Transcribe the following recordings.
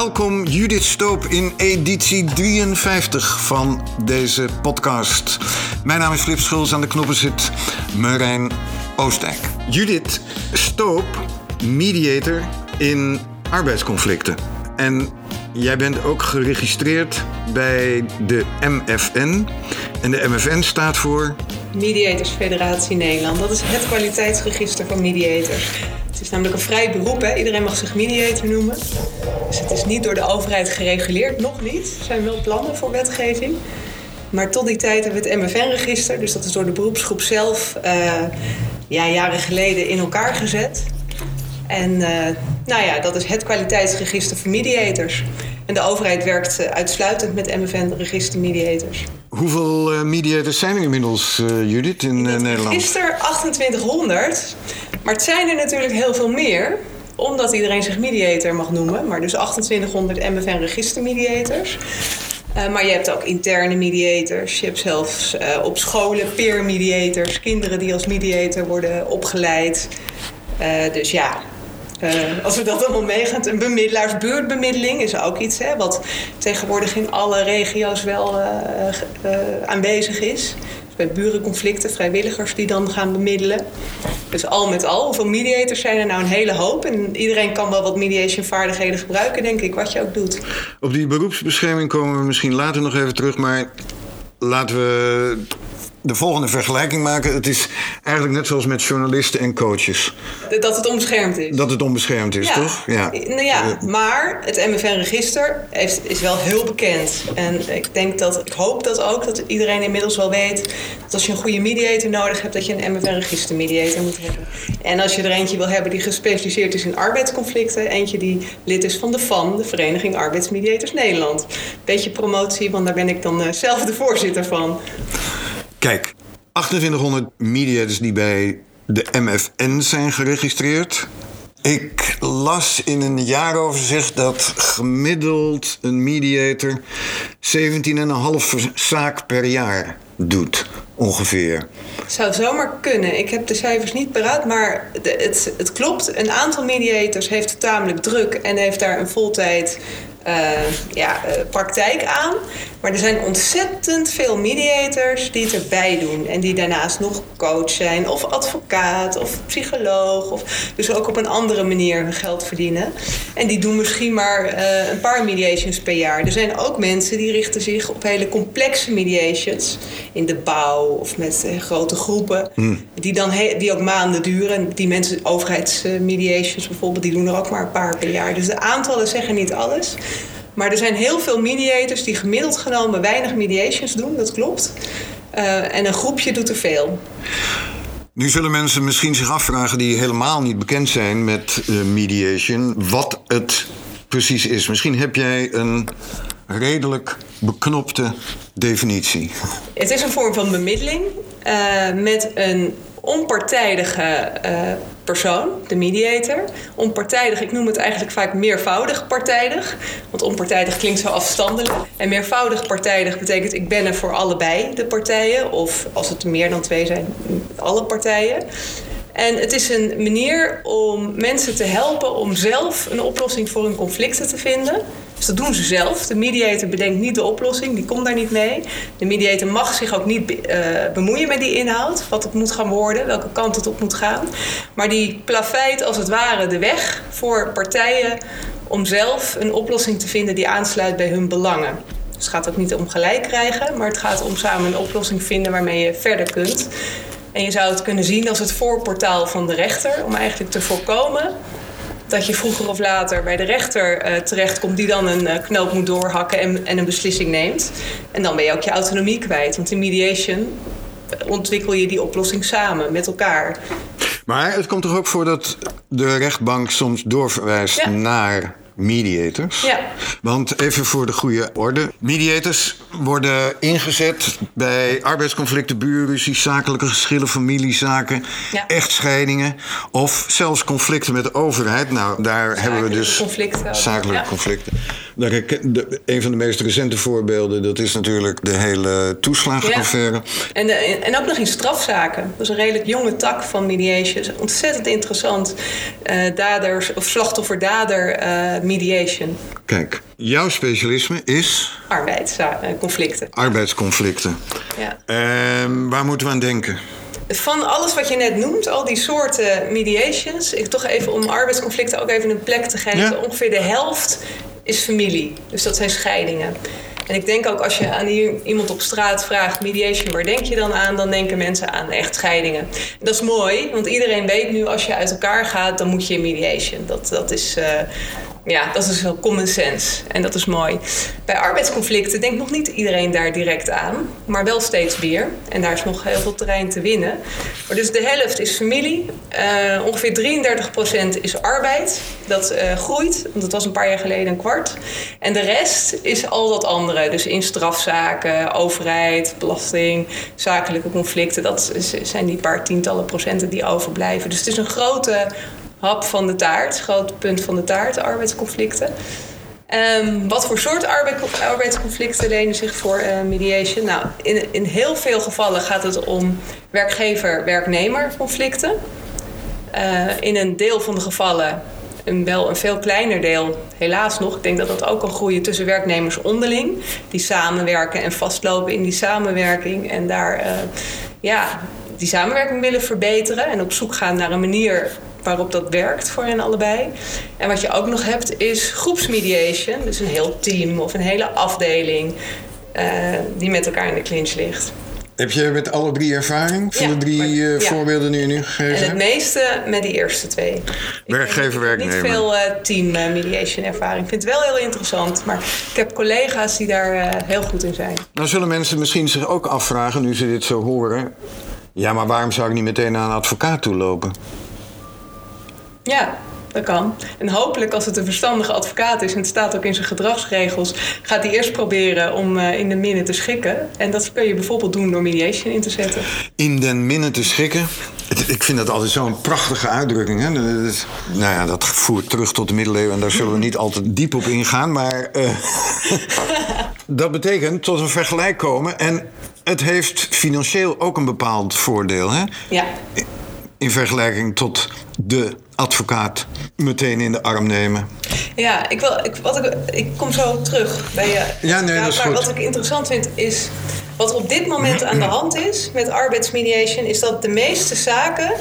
Welkom Judith Stoop in editie 53 van deze podcast. Mijn naam is Flip Schuls, aan de knoppen zit Marijn Oostdijk. Judith Stoop, mediator in arbeidsconflicten. En jij bent ook geregistreerd bij de MFN. En de MFN staat voor Mediators Federatie Nederland. Dat is het kwaliteitsregister van mediators. Het is namelijk een vrij beroep. Hè? Iedereen mag zich mediator noemen. Dus het is niet door de overheid gereguleerd, nog niet. Er zijn wel plannen voor wetgeving. Maar tot die tijd hebben we het MFN-register. Dus dat is door de beroepsgroep zelf uh, ja, jaren geleden in elkaar gezet. En uh, nou ja, dat is het kwaliteitsregister voor mediators. En de overheid werkt uh, uitsluitend met MFN-register mediators. Hoeveel uh, mediators zijn er inmiddels, uh, Judith, in, in Nederland? Is er 2800. Maar het zijn er natuurlijk heel veel meer. Omdat iedereen zich mediator mag noemen. Maar dus 2800 MFN-register mediators. maar je hebt ook interne mediators. Je hebt zelfs op scholen peer mediators. Kinderen die als mediator worden opgeleid. dus ja, uh, als we dat allemaal meegaan. Een bemiddelaarsbuurtbemiddeling is ook iets hè, wat tegenwoordig in alle regio's wel uh, uh, aanwezig is. Dus bij burenconflicten, vrijwilligers die dan gaan bemiddelen. Dus al met al, hoeveel mediators zijn er nou een hele hoop? En iedereen kan wel wat mediation vaardigheden gebruiken, denk ik, wat je ook doet. Op die beroepsbescherming komen we misschien later nog even terug, maar laten we de volgende vergelijking maken. Het is eigenlijk net zoals met journalisten en coaches. Dat het onbeschermd is. Dat het onbeschermd is, ja. toch? Ja. Nou ja, maar het MFN-register is wel heel bekend. En ik denk dat, ik hoop dat ook, dat iedereen inmiddels wel weet... dat als je een goede mediator nodig hebt... dat je een MFN-register-mediator moet hebben. En als je er eentje wil hebben die gespecialiseerd is in arbeidsconflicten... eentje die lid is van de FAN, de Vereniging Arbeidsmediators Nederland. Beetje promotie, want daar ben ik dan zelf de voorzitter van. Kijk, 2800 mediators die bij de MFN zijn geregistreerd. Ik las in een jaaroverzicht dat gemiddeld een mediator 17,5 zaak per jaar doet, ongeveer. Zou zomaar kunnen. Ik heb de cijfers niet paraat, maar het, het klopt. Een aantal mediators heeft het tamelijk druk en heeft daar een voltijd ja, uh, praktijk aan. Maar er zijn ontzettend veel mediators die het erbij doen. En die daarnaast nog coach zijn, of advocaat, of psycholoog. Of dus ook op een andere manier hun geld verdienen. En die doen misschien maar uh, een paar mediations per jaar. Er zijn ook mensen die richten zich op hele complexe mediations. In de bouw of met grote groepen. Mm. Die, dan die ook maanden duren. Die mensen, overheidsmediations bijvoorbeeld, die doen er ook maar een paar per jaar. Dus de aantallen zeggen niet alles. Maar er zijn heel veel mediators die gemiddeld genomen weinig mediations doen, dat klopt. Uh, en een groepje doet er veel. Nu zullen mensen misschien zich afvragen die helemaal niet bekend zijn met uh, mediation, wat het precies is. Misschien heb jij een redelijk beknopte definitie. Het is een vorm van bemiddeling uh, met een onpartijdige uh, persoon, de mediator. Onpartijdig, ik noem het eigenlijk vaak meervoudig partijdig. Want onpartijdig klinkt zo afstandelijk. En meervoudig partijdig betekent ik ben er voor allebei de partijen. Of als het meer dan twee zijn, alle partijen. En het is een manier om mensen te helpen om zelf een oplossing voor hun conflicten te vinden. Dus dat doen ze zelf. De mediator bedenkt niet de oplossing, die komt daar niet mee. De mediator mag zich ook niet uh, bemoeien met die inhoud, wat het moet gaan worden, welke kant het op moet gaan. Maar die plaveit als het ware de weg voor partijen om zelf een oplossing te vinden die aansluit bij hun belangen. Dus het gaat ook niet om gelijk krijgen, maar het gaat om samen een oplossing vinden waarmee je verder kunt. En je zou het kunnen zien als het voorportaal van de rechter, om eigenlijk te voorkomen dat je vroeger of later bij de rechter uh, terechtkomt, die dan een uh, knoop moet doorhakken en, en, een beslissing neemt. En dan ben je ook je autonomie kwijt. Want in mediation ontwikkel je die oplossing samen met elkaar. Maar het komt toch ook voor dat de rechtbank soms doorverwijst ja. naar mediators. Ja. Want even voor de goede orde. Mediators worden ingezet bij arbeidsconflicten, buurruzies, zakelijke geschillen, familiezaken, Ja. echtscheidingen of zelfs conflicten met de overheid. Nou, daar hebben we dus conflicten zakelijke Ja. conflicten. De- een van de meest recente voorbeelden, dat is natuurlijk de hele toeslagenaffaire. En, de- en ook nog in strafzaken. Dat is een redelijk jonge tak van mediation. Ontzettend interessant. Eh, daders of slachtoffer-dader eh, mediation. Kijk, jouw specialisme is Arbeidsconflicten. arbeidsconflicten. Ja. Ehm, waar moeten we aan denken? Van alles wat je net noemt, al die soorten mediations, ik toch even om arbeidsconflicten ook even een plek te geven. Ja. Ongeveer de helft is familie. Dus dat zijn scheidingen. En ik denk ook als je aan iemand op straat vraagt, mediation, waar denk je dan aan? Dan denken mensen aan echtscheidingen. En dat is mooi, want iedereen weet nu als je uit elkaar gaat, dan moet je in mediation. Dat, dat is. eh, ja, dat is wel common sense en dat is mooi. Bij arbeidsconflicten denkt nog niet iedereen daar direct aan, maar wel steeds meer. En daar is nog heel veel terrein te winnen. Maar dus de helft is familie, eh, ongeveer 33% is arbeid. Dat eh, groeit, want dat was een paar jaar geleden een kwart. En de rest is al dat andere, dus in strafzaken, overheid, belasting, zakelijke conflicten. Dat zijn die paar tientallen procenten die overblijven. Dus het is een grote hap van de taart, groot punt van de taart, arbeidsconflicten. Ehm, wat voor soort arbeid- arbeidsconflicten lenen zich voor eh, mediation? Nou, in, in heel veel gevallen gaat het om werkgever-werknemer conflicten. Eh, in een deel van de gevallen, een, wel een veel kleiner deel, helaas nog, ik denk dat dat ook kan groeien tussen werknemers onderling, die samenwerken en vastlopen in die samenwerking en daar eh, ja, die samenwerking willen verbeteren en op zoek gaan naar een manier waarop dat werkt voor hen allebei. En wat je ook nog hebt is groepsmediation, dus een heel team of een hele afdeling eh, die met elkaar in de clinch ligt. Heb je met alle drie ervaring van Ja, de drie maar- eh, ja. voorbeelden die je nu En gegeven het hebt? meeste met die eerste twee. Ik Werkgever, heb werknemer. Niet veel eh, team mediation ervaring. Ik vind het wel heel interessant. Maar ik heb collega's die daar heel goed in zijn. Nou zullen mensen misschien zich ook afvragen, nu ze dit zo horen... ja, maar waarom zou ik niet meteen naar een advocaat toe lopen? Ja, dat kan. En hopelijk als het een verstandige advocaat is... en het staat ook in zijn gedragsregels... gaat hij eerst proberen om eh, in de minnen te schikken. En dat kun je bijvoorbeeld doen door mediation in te zetten. In den minne te schikken. Ik vind dat altijd zo'n prachtige uitdrukking. Hè? Dat is- nou ja, dat voert terug tot de middeleeuwen en daar zullen we niet altijd diep op ingaan. Maar eh, dat betekent tot een vergelijk komen. En het heeft financieel ook een bepaald voordeel. Hè? Ja, In vergelijking tot de advocaat meteen in de arm nemen. Ja, ik, wil, ik, wat ik, ik kom zo terug bij je. Ja, nee, dat is maar goed. wat ik interessant vind is. Wat er op dit moment aan de hand is met arbeidsmediation, is dat de meeste zaken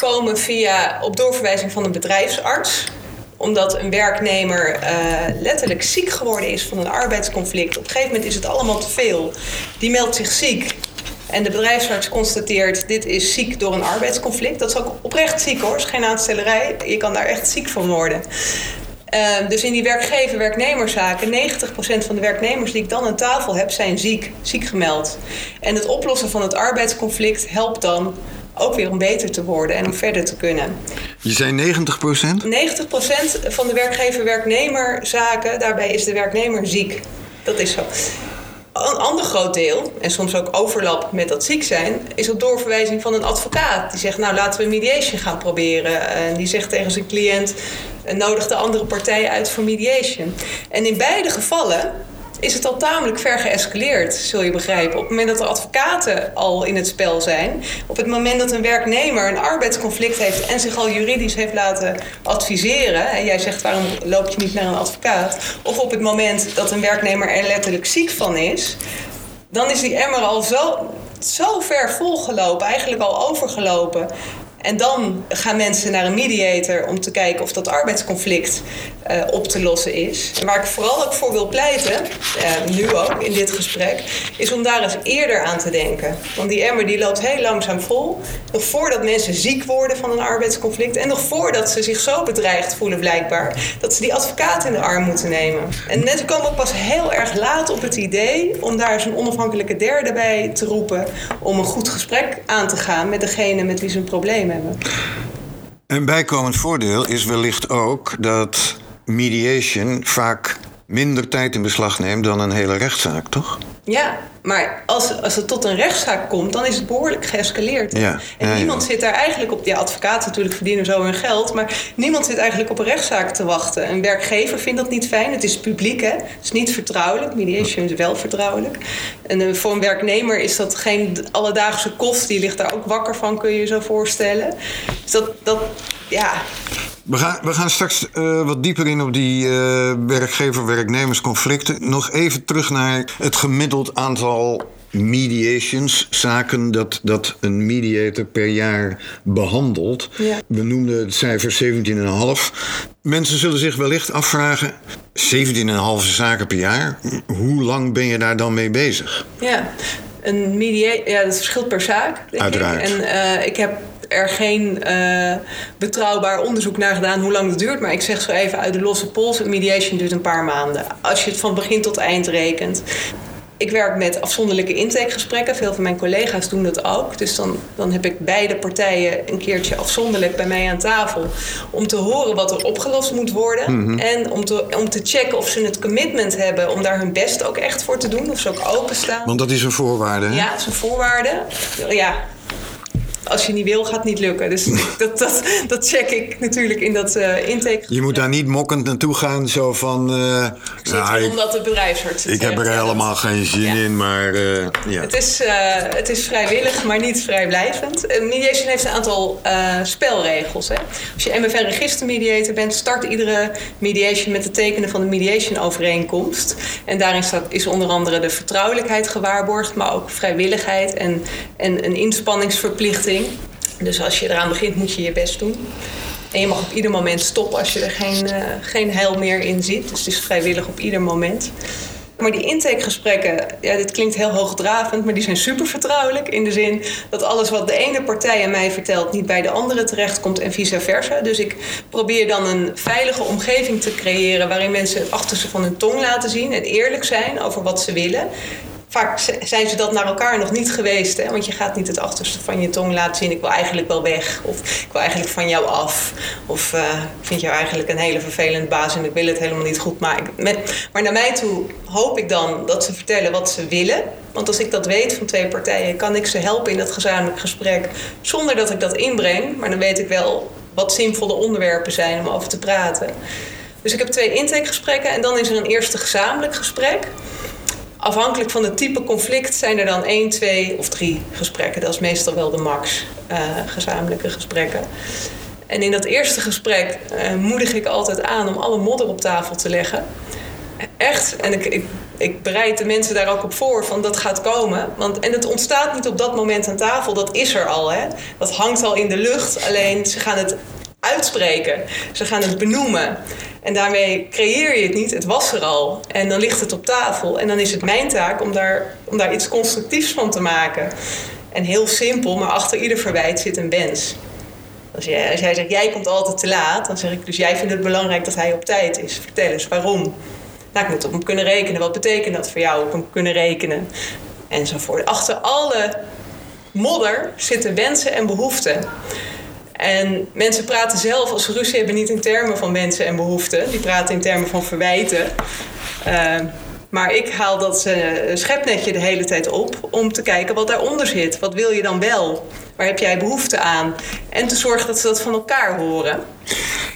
komen via op doorverwijzing van een bedrijfsarts omdat een werknemer eh, letterlijk ziek geworden is van een arbeidsconflict. Op een gegeven moment is het allemaal te veel. Die meldt zich ziek. En de bedrijfsarts constateert, dit is ziek door een arbeidsconflict. Dat is ook oprecht ziek hoor, is geen aanstellerij. Je kan daar echt ziek van worden. Ehm, dus in die werkgever-werknemerszaken, 90% van de werknemers die ik dan aan tafel heb, zijn ziek, ziek gemeld. En het oplossen van het arbeidsconflict helpt dan ook weer om beter te worden en om verder te kunnen. Je zei 90 procent? 90% van de werkgever-werknemerzaken, daarbij is de werknemer ziek. Dat is zo. Een ander groot deel, en soms ook overlap met dat ziek zijn, is op doorverwijzing van een advocaat. Die zegt, nou laten we mediation gaan proberen. En die zegt tegen zijn cliënt, eh, nodig de andere partij uit voor mediation. En in beide gevallen is het al tamelijk ver geëscaleerd, zul je begrijpen. Op het moment dat er advocaten al in het spel zijn, op het moment dat een werknemer een arbeidsconflict heeft en zich al juridisch heeft laten adviseren, en jij zegt waarom loop je niet naar een advocaat, of op het moment dat een werknemer er letterlijk ziek van is, dan is die emmer al zo, zo ver volgelopen, eigenlijk al overgelopen. En dan gaan mensen naar een mediator om te kijken of dat arbeidsconflict eh, op te lossen is. En waar ik vooral ook voor wil pleiten, eh, nu ook in dit gesprek, is om daar eens eerder aan te denken. Want die emmer die loopt heel langzaam vol. Nog voordat mensen ziek worden van een arbeidsconflict. En nog voordat ze zich zo bedreigd voelen blijkbaar. Dat ze die advocaat in de arm moeten nemen. En mensen komen ook pas heel erg laat op het idee om daar eens een onafhankelijke derde bij te roepen. Om een goed gesprek aan te gaan met degene met wie ze een probleem hebben. Een bijkomend voordeel is wellicht ook dat mediation vaak minder tijd in beslag neemt dan een hele rechtszaak, toch? Ja, maar als, als het tot een rechtszaak komt, dan is het behoorlijk geëscaleerd. Ja, En ja, niemand ja. zit daar eigenlijk op. Ja, advocaten natuurlijk verdienen zo hun geld, maar niemand zit eigenlijk op een rechtszaak te wachten. Een werkgever vindt dat niet fijn. Het is publiek, hè? Het is niet vertrouwelijk. Mediation is wel vertrouwelijk. En eh, voor een werknemer is dat geen alledaagse kost. Die ligt daar ook wakker van, kun je je zo voorstellen. Dus dat, dat ja, We gaan, we gaan straks eh, wat dieper in op die eh, werkgever-werknemersconflicten. Nog even terug naar het gemiddeld aantal mediations, zaken dat, dat een mediator per jaar behandelt. Ja. We noemden het cijfer 17,5. Mensen zullen zich wellicht afvragen, 17,5 zaken per jaar, hoe lang ben je daar dan mee bezig? Ja, een mediator, ja, dat verschilt per zaak. Denk Uiteraard. Ik. En eh, ik heb er geen eh, betrouwbaar onderzoek naar gedaan hoe lang het duurt. Maar ik zeg zo even uit de losse pols: een mediation duurt een paar maanden. Als je het van begin tot eind rekent. Ik werk met afzonderlijke intakegesprekken. Veel van mijn collega's doen dat ook. Dus dan, dan heb ik beide partijen een keertje afzonderlijk bij mij aan tafel. Om te horen wat er opgelost moet worden. En om te, om te checken of ze het commitment hebben om daar hun best ook echt voor te doen. Of ze ook openstaan. Want dat is een voorwaarde. hè? Ja, het is een voorwaarde. Ja, als je niet wil, gaat het niet lukken. Dus dat, dat, dat check ik natuurlijk in dat eh intake. Je moet daar niet mokkend naartoe gaan, zo van. Zit nou, ik, omdat de bedrijfsarts het ik heb er helemaal geen zin Ja. in, maar eh, ja. Het is, het is vrijwillig, maar niet vrijblijvend. Mediation heeft een aantal spelregels. Hè. Als je MFN-registermediator bent, start iedere mediation met het tekenen van de mediation-overeenkomst. En daarin staat, is onder andere de vertrouwelijkheid gewaarborgd, maar ook vrijwilligheid en, en een inspanningsverplichting. Dus als je eraan begint, moet je je best doen. En je mag op ieder moment stoppen als je er geen, eh, geen heil meer in ziet. Dus het is vrijwillig op ieder moment. Maar die intakegesprekken, ja, dit klinkt heel hoogdravend, maar die zijn super vertrouwelijk. In de zin dat alles wat de ene partij aan mij vertelt niet bij de andere terechtkomt en vice versa. Dus ik probeer dan een veilige omgeving te creëren waarin mensen het achterste van hun tong laten zien en eerlijk zijn over wat ze willen. Vaak zijn ze dat naar elkaar nog niet geweest, hè? want je gaat niet het achterste van je tong laten zien. Ik wil eigenlijk wel weg, of ik wil eigenlijk van jou af, of eh, ik vind jou eigenlijk een hele vervelende baas en ik wil het helemaal niet goed. Met- maar naar mij toe hoop ik dan dat ze vertellen wat ze willen. Want als ik dat weet van twee partijen, kan ik ze helpen in dat gezamenlijk gesprek zonder dat ik dat inbreng. Maar dan weet ik wel wat zinvolle onderwerpen zijn om over te praten. Dus ik heb twee intakegesprekken en dan is er een eerste gezamenlijk gesprek. Afhankelijk van het type conflict zijn er dan één, twee of drie gesprekken. Dat is meestal wel de max eh, gezamenlijke gesprekken. En in dat eerste gesprek eh, moedig ik altijd aan om alle modder op tafel te leggen. Echt. En ik, ik, ik bereid de mensen daar ook op voor van dat gaat komen. Want, en het ontstaat niet op dat moment aan tafel, dat is er al. Hè? Dat hangt al in de lucht. Alleen ze gaan het uitspreken. Ze gaan het benoemen. En daarmee creëer je het niet, het was er al. En dan ligt het op tafel. En dan is het mijn taak om daar, om daar iets constructiefs van te maken. En heel simpel, maar achter ieder verwijt zit een wens. Als jij, als jij zegt, jij komt altijd te laat, dan zeg ik dus, jij vindt het belangrijk dat hij op tijd is. Vertel eens, waarom? Nou, ik moet op hem kunnen rekenen. Wat betekent dat voor jou, op hem kunnen rekenen? Enzovoort. Achter alle modder zitten wensen en behoeften. En mensen praten zelf, als ze ruzie hebben, niet in termen van wensen en behoeften. Die praten in termen van verwijten. Uh, maar ik haal dat uh, schepnetje de hele tijd op om te kijken wat daaronder zit. Wat wil je dan wel? Waar heb jij behoefte aan? En te zorgen dat ze dat van elkaar horen.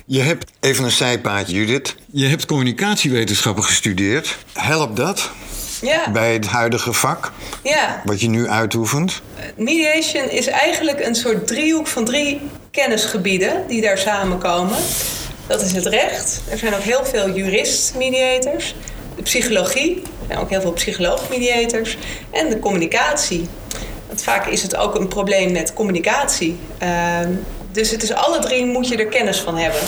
Je hebt, even een zijpaadje Judith. Je hebt communicatiewetenschappen gestudeerd. Helpt dat? Ja. Bij het huidige vak? Ja. Wat je nu uitoefent? Mediation is eigenlijk een soort driehoek van drie kennisgebieden die daar samenkomen. Dat is het recht. Er zijn ook heel veel jurist-mediators. De psychologie. Zijn ook heel veel psycholoog-mediators. En de communicatie. Want vaak is het ook een probleem met communicatie. Uh, dus het is alle drie moet je er kennis van hebben.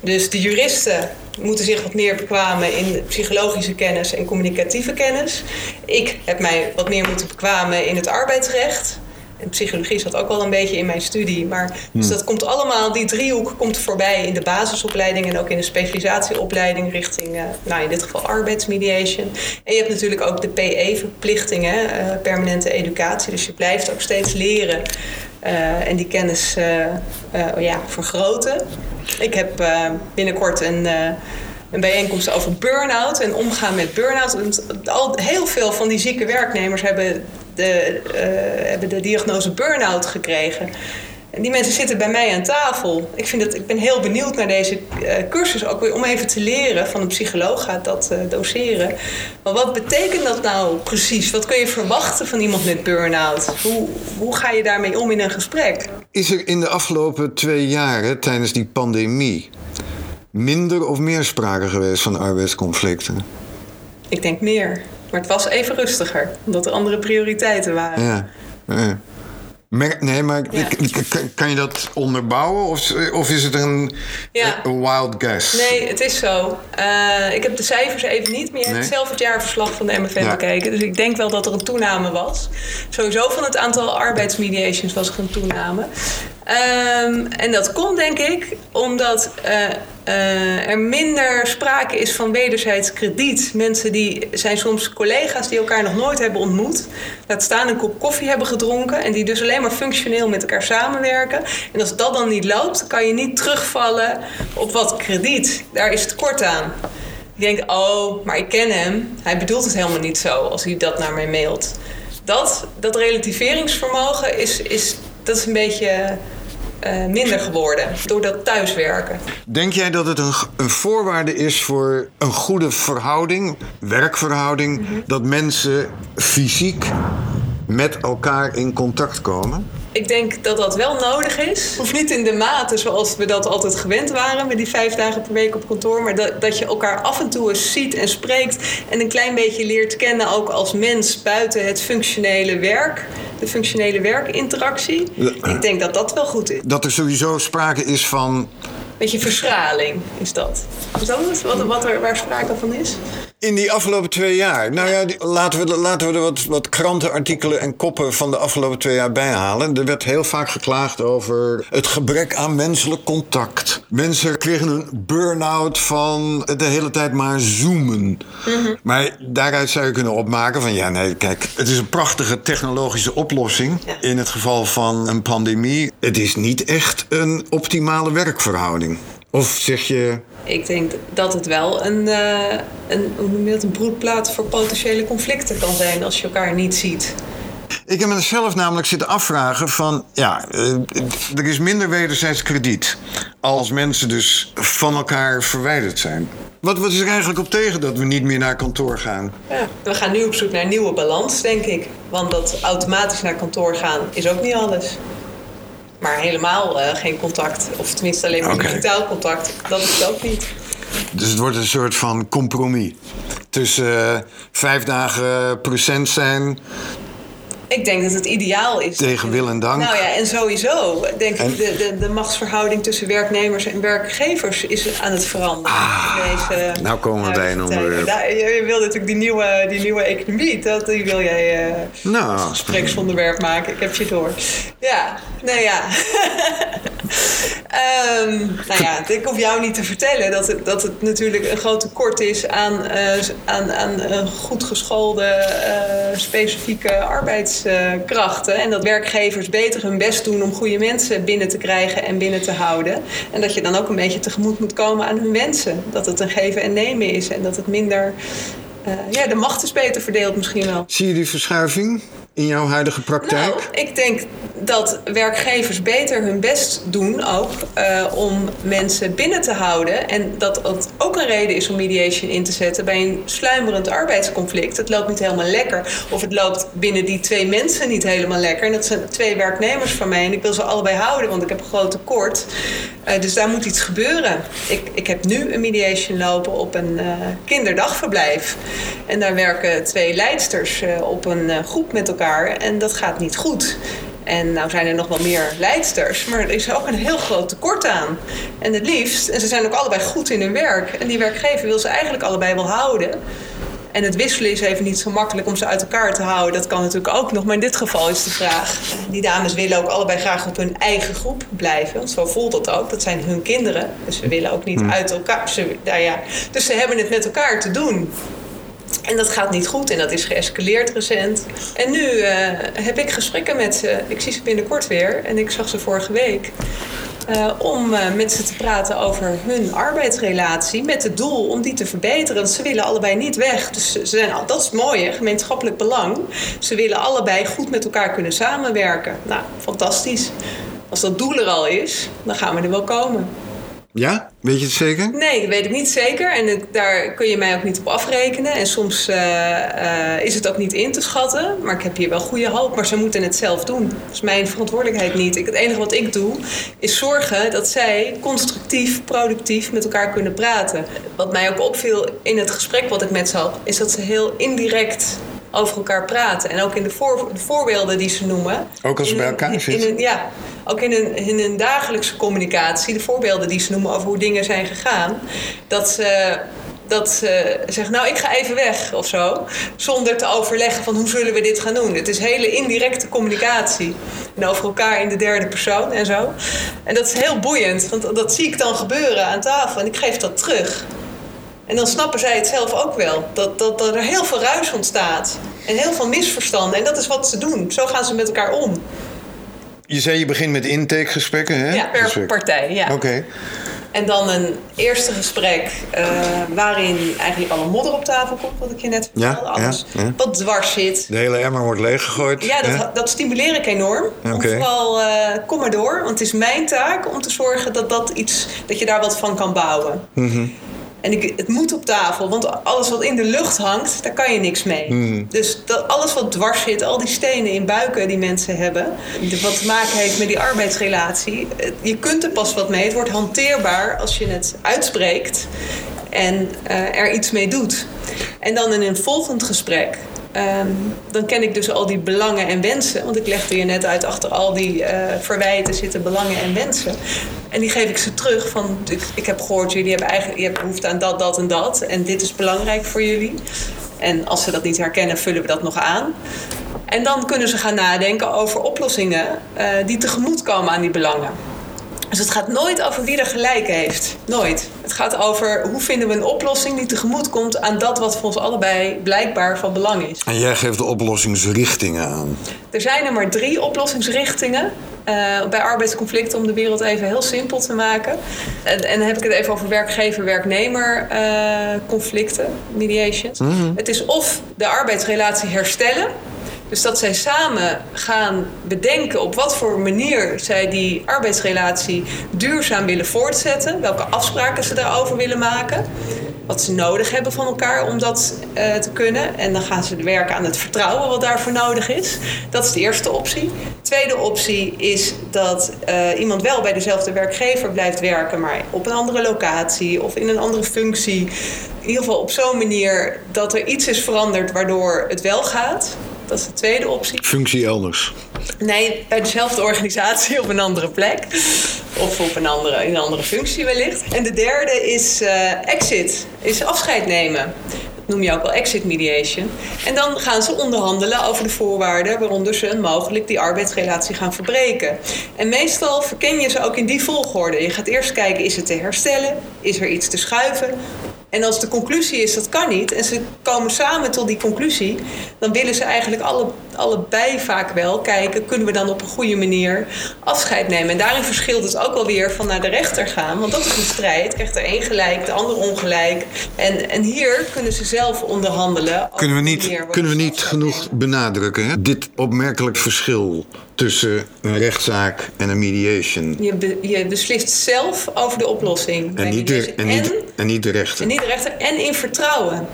Dus de juristen moeten zich wat meer bekwamen in psychologische kennis en communicatieve kennis. Ik heb mij wat meer moeten bekwamen in het arbeidsrecht. En psychologie zat ook wel een beetje in mijn studie. Maar, dus dat komt allemaal, die driehoek komt voorbij in de basisopleiding en ook in de specialisatieopleiding richting, uh, nou in dit geval arbeidsmediation. En je hebt natuurlijk ook de PE-verplichtingen, uh, permanente educatie. Dus je blijft ook steeds leren uh, en die kennis ja, vergroten. Ik heb binnenkort een een bijeenkomst over burn-out en omgaan met burn-out. Al, heel veel van die zieke werknemers hebben de, uh, hebben de diagnose burn-out gekregen. En die mensen zitten bij mij aan tafel. Ik, vind dat, ik ben heel benieuwd naar deze uh, cursus, ook weer om even te leren. Van een psycholoog gaat dat uh, doseren. Maar wat betekent dat nou precies? Wat kun je verwachten van iemand met burn-out? Hoe, hoe ga je daarmee om in een gesprek? Is er in de afgelopen twee jaren, tijdens die pandemie, minder of meer sprake geweest van arbeidsconflicten? Ik denk meer. Maar het was even rustiger, omdat er andere prioriteiten waren. Ja. ja. Nee, maar ja. kan je dat onderbouwen of, of is het een, ja. een wild guess? Nee, het is zo. Uh, ik heb de cijfers even niet, maar je nee. hebt zelf het jaarverslag van de MFN ja. bekeken. Dus ik denk wel dat er een toename was. Sowieso van het aantal arbeidsmediations was er een toename. Um, en dat komt denk ik omdat uh, uh, er minder sprake is van wederzijds krediet. Mensen die zijn soms collega's die elkaar nog nooit hebben ontmoet. Laat staan een kop koffie hebben gedronken. En die dus alleen maar functioneel met elkaar samenwerken. En als dat dan niet loopt, kan je niet terugvallen op wat krediet. Daar is het kort aan. Je denkt, oh, maar ik ken hem. Hij bedoelt het helemaal niet zo als hij dat naar mij mailt. Dat, dat relativeringsvermogen is, is, dat is een beetje uh, minder geworden door dat thuiswerken. Denk jij dat het een, een voorwaarde is voor een goede verhouding, werkverhouding, mm -hmm. dat mensen fysiek met elkaar in contact komen? Ik denk dat dat wel nodig is. Of niet in de mate zoals we dat altijd gewend waren met die vijf dagen per week op kantoor. Maar dat, dat je elkaar af en toe eens ziet en spreekt. En een klein beetje leert kennen ook als mens buiten het functionele werk. De functionele werkinteractie. Ik denk dat dat wel goed is. Dat er sowieso sprake is van beetje verschraling is dat. Is dat het? Wat, wat er, waar sprake van is? In die afgelopen twee jaar. Nou ja, die, laten we, laten we er wat, wat krantenartikelen en koppen van de afgelopen twee jaar bij halen. Er werd heel vaak geklaagd over het gebrek aan menselijk contact. Mensen kregen een burn-out van de hele tijd maar zoomen. Mm -hmm. Maar daaruit zou je kunnen opmaken van ja, nee, kijk, het is een prachtige technologische oplossing. In het geval van een pandemie. Het is niet echt een optimale werkverhouding. Of zeg je. Ik denk dat het wel een, uh, een, hoe noem je dat, een broedplaats voor potentiële conflicten kan zijn als je elkaar niet ziet. Ik heb mezelf namelijk zitten afvragen van... ja, er is minder wederzijds krediet... als mensen dus van elkaar verwijderd zijn. Wat, wat is er eigenlijk op tegen dat we niet meer naar kantoor gaan? Ja, we gaan nu op zoek naar nieuwe balans, denk ik. Want dat automatisch naar kantoor gaan is ook niet alles. Maar helemaal uh, geen contact. Of tenminste alleen maar okay. digitaal contact. Dat is het ook niet. Dus het wordt een soort van compromis. Tussen uh, vijf dagen procent zijn ik denk dat het ideaal is. Tegen wil en dank. Nou ja, en sowieso denk ik, de, de, de machtsverhouding tussen werknemers en werkgevers is aan het veranderen. Ah, deze, nou komen we bij een onderwerp. je, wil natuurlijk die nieuwe, die nieuwe economie, dat, die wil jij uh, nou. gespreksonderwerp maken. Ik heb je door. Ja, nou ja. um, nou ja, ik hoef jou niet te vertellen dat het, dat het natuurlijk een groot tekort is aan, uh, aan, aan uh, goed geschoolde, specifieke arbeids krachten. En dat werkgevers beter hun best doen om goede mensen binnen te krijgen en binnen te houden. En dat je dan ook een beetje tegemoet moet komen aan hun wensen. Dat het een geven en nemen is en dat het minder. Ja, de macht is beter verdeeld misschien wel. Zie je die verschuiving? In jouw huidige praktijk? Nou, ik denk dat werkgevers beter hun best doen ook uh, om mensen binnen te houden. En dat het ook een reden is om mediation in te zetten bij een sluimerend arbeidsconflict. Het loopt niet helemaal lekker. Of het loopt binnen die twee mensen niet helemaal lekker. En dat zijn twee werknemers van mij. En ik wil ze allebei houden, want ik heb een groot tekort. Uh, dus daar moet iets gebeuren. Ik, ik heb nu een mediation lopen op een uh, kinderdagverblijf. En daar werken twee leidsters op een groep met elkaar en dat gaat niet goed. En nou zijn er nog wel meer leidsters, maar er is ook een heel groot tekort aan. En het liefst, en ze zijn ook allebei goed in hun werk. En die werkgever wil ze eigenlijk allebei wel houden. En het wisselen is even niet zo makkelijk om ze uit elkaar te houden. Dat kan natuurlijk ook nog, maar in dit geval is de vraag. Die dames willen ook allebei graag op hun eigen groep blijven. Want zo voelt dat ook. Dat zijn hun kinderen. Dus ze willen ook niet hmm. uit elkaar. Ze, nou ja, dus ze hebben het met elkaar te doen. En dat gaat niet goed en dat is geëscaleerd recent. En nu uh, heb ik gesprekken met ze. Ik zie ze binnenkort weer en ik zag ze vorige week. Uh, om uh, met ze te praten over hun arbeidsrelatie. Met het doel om die te verbeteren. Ze willen allebei niet weg. Dus ze zijn, dat is mooi, gemeenschappelijk belang. Ze willen allebei goed met elkaar kunnen samenwerken. Nou, fantastisch. Als dat doel er al is, dan gaan we er wel komen. Ja? Weet je het zeker? Nee, dat weet ik niet zeker. En daar kun je mij ook niet op afrekenen. En soms uh, uh, is het ook niet in te schatten. Maar ik heb hier wel goede hoop. Maar ze moeten het zelf doen. Dat is mijn verantwoordelijkheid niet. Ik, het enige wat ik doe, is zorgen dat zij constructief, productief met elkaar kunnen praten. Wat mij ook opviel in het gesprek wat ik met ze had, is dat ze heel indirect over elkaar praten. En ook in de, voor, de voorbeelden die ze noemen. Ook als ze bij elkaar zitten? ja, ook in hun, in hun dagelijkse communicatie, de voorbeelden die ze noemen over hoe dingen zijn gegaan. Dat ze dat ze zeggen, nou ik ga even weg of zo. Zonder te overleggen van hoe zullen we dit gaan doen. Het is hele indirecte communicatie. En over elkaar in de derde persoon en zo. En dat is heel boeiend, want dat zie ik dan gebeuren aan tafel. En ik geef dat terug. En dan snappen zij het zelf ook wel. Dat, dat, dat er heel veel ruis ontstaat. En heel veel misverstanden. En dat is wat ze doen. Zo gaan ze met elkaar om. Je zei je begint met intakegesprekken, hè? Ja, per Gesprek. partij, ja. Oké. En dan een eerste gesprek uh, waarin eigenlijk alle modder op tafel komt, wat ik je net vertelde. Ja, alles ja, ja. wat dwars zit. De hele emmer wordt leeggegooid. Ja, dat, dat stimuleer ik enorm. Oké. vooral, uh, kom maar door. Want het is mijn taak om te zorgen dat, dat, iets, dat je daar wat van kan bouwen. Mhm. En ik, het moet op tafel, want alles wat in de lucht hangt, daar kan je niks mee. Mhm. Dus dat, alles wat dwars zit, al die stenen in buiken die mensen hebben, wat te maken heeft met die arbeidsrelatie, eh, je kunt er pas wat mee. Het wordt hanteerbaar als je het uitspreekt en uh, er iets mee doet. En dan in een volgend gesprek Um, dan ken ik dus al die belangen en wensen. Want ik legde je net uit, achter al die uh, verwijten zitten belangen en wensen. En die geef ik ze terug van, ik, heb gehoord, jullie hebben, eigenlijk, je hebt behoefte aan dat, dat en dat. En dit is belangrijk voor jullie. En als ze dat niet herkennen, vullen we dat nog aan. En dan kunnen ze gaan nadenken over oplossingen uh, die tegemoetkomen aan die belangen. Dus het gaat nooit over wie er gelijk heeft. Nooit. Het gaat over hoe vinden we een oplossing die tegemoet komt aan dat wat voor ons allebei blijkbaar van belang is. En jij geeft de oplossingsrichtingen aan. Er zijn er maar drie oplossingsrichtingen. Uh, bij arbeidsconflicten om de wereld even heel simpel te maken. En, en dan heb ik het even over werkgever-werknemer uh, conflicten, mediations. Mm -hmm. Het is of de arbeidsrelatie herstellen. Dus dat zij samen gaan bedenken op wat voor manier zij die arbeidsrelatie duurzaam willen voortzetten. Welke afspraken ze daarover willen maken. Wat ze nodig hebben van elkaar om dat uh, te kunnen. En dan gaan ze werken aan het vertrouwen wat daarvoor nodig is. Dat is de eerste optie. Tweede optie is dat uh, iemand wel bij dezelfde werkgever blijft werken, maar op een andere locatie of in een andere functie. In ieder geval op zo'n manier dat er iets is veranderd waardoor het wel gaat. Dat is de tweede optie. Functie elders. Nee, bij dezelfde organisatie op een andere plek. Of op een andere, in een andere functie wellicht. En de derde is uh, exit, is afscheid nemen. Dat noem je ook wel exit mediation. En dan gaan ze onderhandelen over de voorwaarden waaronder ze mogelijk die arbeidsrelatie gaan verbreken. En meestal verken je ze ook in die volgorde. Je gaat eerst kijken, is het te herstellen? Is er iets te schuiven? En als de conclusie is dat kan niet en ze komen samen tot die conclusie, dan willen ze eigenlijk alle, allebei vaak wel kijken, kunnen we dan op een goede manier afscheid nemen. En daarin verschilt het ook wel weer van naar de rechter gaan, want dat is een strijd. Krijgt er één gelijk, de ander ongelijk. En, en hier kunnen ze zelf onderhandelen. Kunnen we niet, kunnen we niet genoeg benadrukken, hè? dit opmerkelijk verschil tussen een rechtszaak en een mediation. Je, be, je beslist zelf over de oplossing. En niet de, en, niet, en niet de rechter. En niet de rechter en in vertrouwen.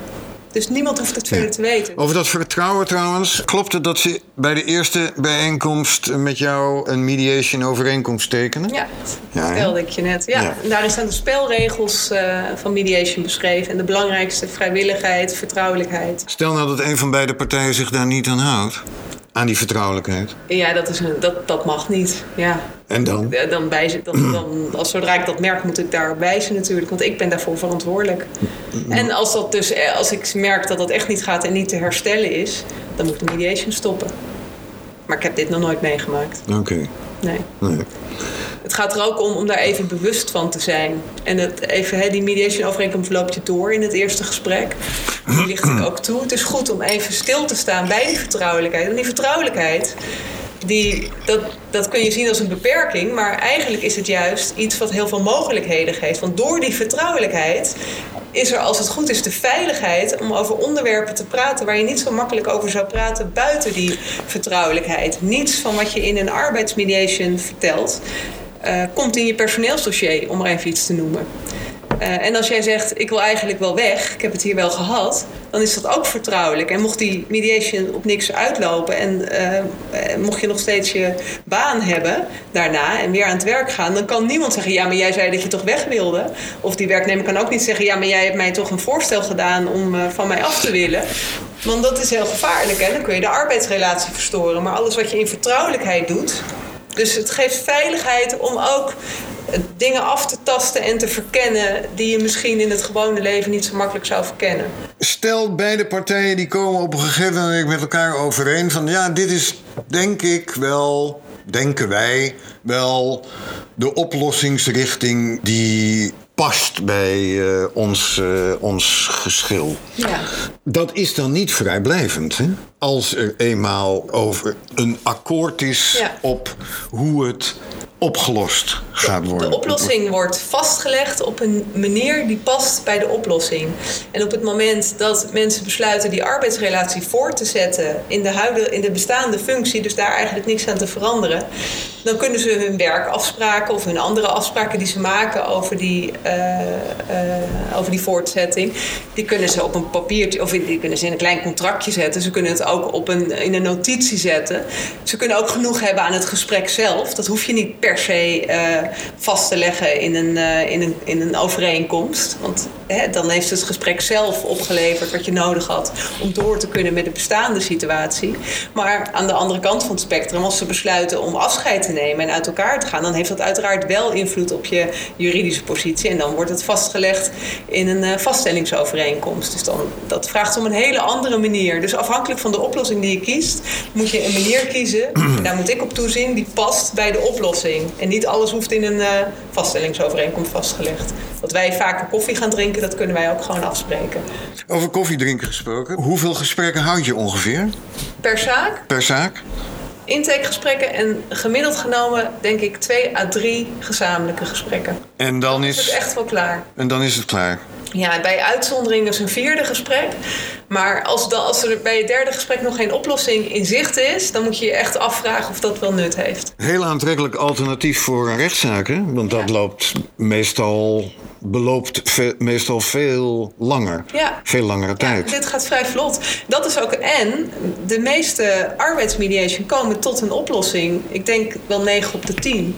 Dus niemand hoeft het verder ja. te weten. Over dat vertrouwen trouwens, klopt het dat ze bij de eerste bijeenkomst met jou een mediation overeenkomst tekenen? Ja, dat vertelde ik je net. Ja, ja. En daarin staan de spelregels uh, van mediation beschreven. En de belangrijkste vrijwilligheid, vertrouwelijkheid. Stel nou dat een van beide partijen zich daar niet aan houdt. Aan die vertrouwelijkheid. Ja, dat, is een, dat, dat mag niet. Ja. En dan? Dan wijzen, dan, dan, als zodra ik dat merk, moet ik daar wijzen natuurlijk. Want ik ben daarvoor verantwoordelijk. En als, dat dus, als ik merk dat dat echt niet gaat en niet te herstellen is, dan moet de mediation stoppen. Maar ik heb dit nog nooit meegemaakt. Oké. Okay. Nee. nee. Het gaat er ook om om daar even bewust van te zijn. En het even, hè, die mediation overeenkomst loopt je door in het eerste gesprek. Die ligt ik ook toe. Het is goed om even stil te staan bij die vertrouwelijkheid. En die vertrouwelijkheid die, dat, dat kun je zien als een beperking, maar eigenlijk is het juist iets wat heel veel mogelijkheden geeft. Want door die vertrouwelijkheid is er, als het goed is, de veiligheid om over onderwerpen te praten waar je niet zo makkelijk over zou praten buiten die vertrouwelijkheid. Niets van wat je in een arbeidsmediation vertelt, uh, komt in je personeelsdossier, om maar even iets te noemen. Uh, en als jij zegt, ik wil eigenlijk wel weg, ik heb het hier wel gehad, dan is dat ook vertrouwelijk. En mocht die mediation op niks uitlopen en uh, mocht je nog steeds je baan hebben daarna en weer aan het werk gaan, dan kan niemand zeggen, ja, maar jij zei dat je toch weg wilde. Of die werknemer kan ook niet zeggen, ja, maar jij hebt mij toch een voorstel gedaan om van mij af te willen. Want dat is heel gevaarlijk, hè? dan kun je de arbeidsrelatie verstoren. Maar alles wat je in vertrouwelijkheid doet, dus het geeft veiligheid om ook dingen af te tasten en te verkennen die je misschien in het gewone leven niet zo makkelijk zou verkennen. Stel, beide partijen die komen op een gegeven moment met elkaar overeen van ja, dit is denk ik wel, denken wij wel, de oplossingsrichting die past bij uh, ons, uh, ons geschil. Ja. Dat is dan niet vrijblijvend. Hè? Als er eenmaal over een akkoord is ja. op hoe het opgelost gaat worden. De oplossing wordt vastgelegd op een manier die past bij de oplossing. En op het moment dat mensen besluiten die arbeidsrelatie voor te zetten in de, huidige, in de bestaande functie, dus daar eigenlijk niks aan te veranderen, dan kunnen ze hun werkafspraken of hun andere afspraken die ze maken over die, uh, uh, over die voortzetting, die kunnen ze op een papiertje of die kunnen ze in een klein contractje zetten. Ze kunnen het ook op een, in een notitie zetten. Ze kunnen ook genoeg hebben aan het gesprek zelf. Dat hoef je niet per se uh, vast te leggen in een, in een, in een overeenkomst. Want hè, dan heeft het gesprek zelf opgeleverd wat je nodig had om door te kunnen met de bestaande situatie. Maar aan de andere kant van het spectrum, als ze besluiten om afscheid te nemen en uit elkaar te gaan, dan heeft dat uiteraard wel invloed op je juridische positie. En dan wordt het vastgelegd in een uh, vaststellingsovereenkomst. Dus dan, dat vraagt om een hele andere manier. Dus afhankelijk van de oplossing die je kiest, moet je een manier kiezen. daar moet ik op toezien, die past bij de oplossing. En niet alles hoeft in een uh, vaststellingsovereenkomst vastgelegd. Dat wij vaker koffie gaan drinken, dat kunnen wij ook gewoon afspreken. Over koffie drinken gesproken. Hoeveel gesprekken houd je ongeveer? Per zaak? Per zaak? intakegesprekken en gemiddeld genomen denk ik twee à drie gezamenlijke gesprekken. En dan is, is het echt wel klaar. En dan is het klaar. Ja, bij uitzondering is een vierde gesprek. Maar als, dan, als er bij het derde gesprek nog geen oplossing in zicht is, dan moet je je echt afvragen of dat wel nut heeft. Heel aantrekkelijk alternatief voor een rechtszaak, hè? Want dat loopt meestal beloopt meestal veel langer. Ja. Veel langere tijd. Ja, dit gaat vrij vlot. Dat is ook. En de meeste arbeidsmediation komen tot een oplossing. Ik denk wel 9 op de 10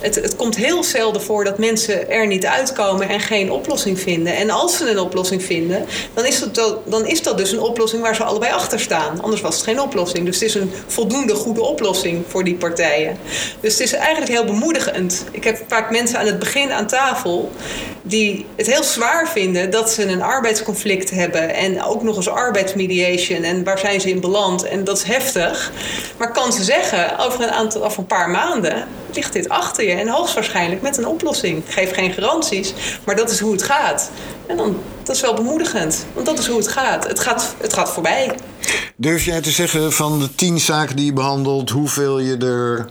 het, het komt heel zelden voor dat mensen er niet uitkomen en geen oplossing vinden. En als ze een oplossing vinden, dan is, dat, dan is dat dus een oplossing waar ze allebei achter staan. Anders was het geen oplossing. Dus het is een voldoende goede oplossing voor die partijen. Dus het is eigenlijk heel bemoedigend. Ik heb vaak mensen aan het begin aan tafel die het heel zwaar vinden dat ze een arbeidsconflict hebben en ook nog eens arbeidsmediation en waar zijn ze in beland en dat is heftig. Maar kan ze zeggen over een aantal, over een paar maanden ligt dit achter je en hoogstwaarschijnlijk met een oplossing. Ik geef geen garanties, maar dat is hoe het gaat. En dan, dat is wel bemoedigend, want dat is hoe het gaat. Het gaat, het gaat voorbij. Durf jij te zeggen van de tien zaken die je behandelt, hoeveel je er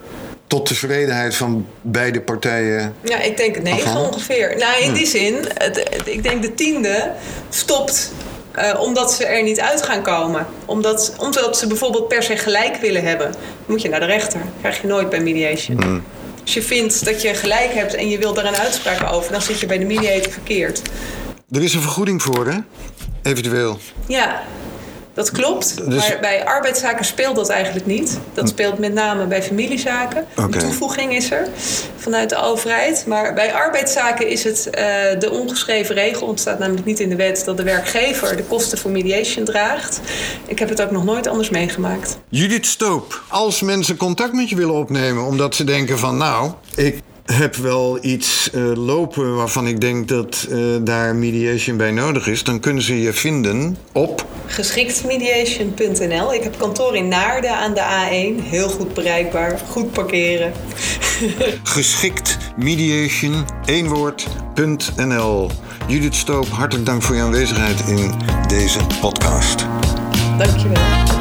tot tevredenheid van beide partijen? Ja, ik denk negen ongeveer. Nou, in die zin, ik denk de tiende stopt uh, omdat ze er niet uit gaan komen. Omdat, omdat ze bijvoorbeeld per se gelijk willen hebben. Moet je naar de rechter. Krijg je nooit bij mediation. Mm. Als je vindt dat je gelijk hebt en je wilt daar een uitspraak over... dan zit je bij de mediator verkeerd. Er is een vergoeding voor, hè? Eventueel. Ja, dat klopt. Dus... Maar bij arbeidszaken speelt dat eigenlijk niet. Dat hm. speelt met name bij familiezaken. Okay. Een toevoeging is er vanuit de overheid. Maar bij arbeidszaken is het uh, de ongeschreven regel. Het staat namelijk niet in de wet dat de werkgever de kosten voor mediation draagt. Ik heb het ook nog nooit anders meegemaakt. Judith Stoop, als mensen contact met je willen opnemen omdat ze denken van nou, ik heb wel iets uh, lopen waarvan ik denk dat uh, daar mediation bij nodig is, dan kunnen ze je vinden op geschiktmediation.nl. Ik heb kantoor in Naarden aan de A1, heel goed bereikbaar, goed parkeren. Geschikt mediation, één woord.nl. Judith Stoop, hartelijk dank voor je aanwezigheid in deze podcast. Dankjewel.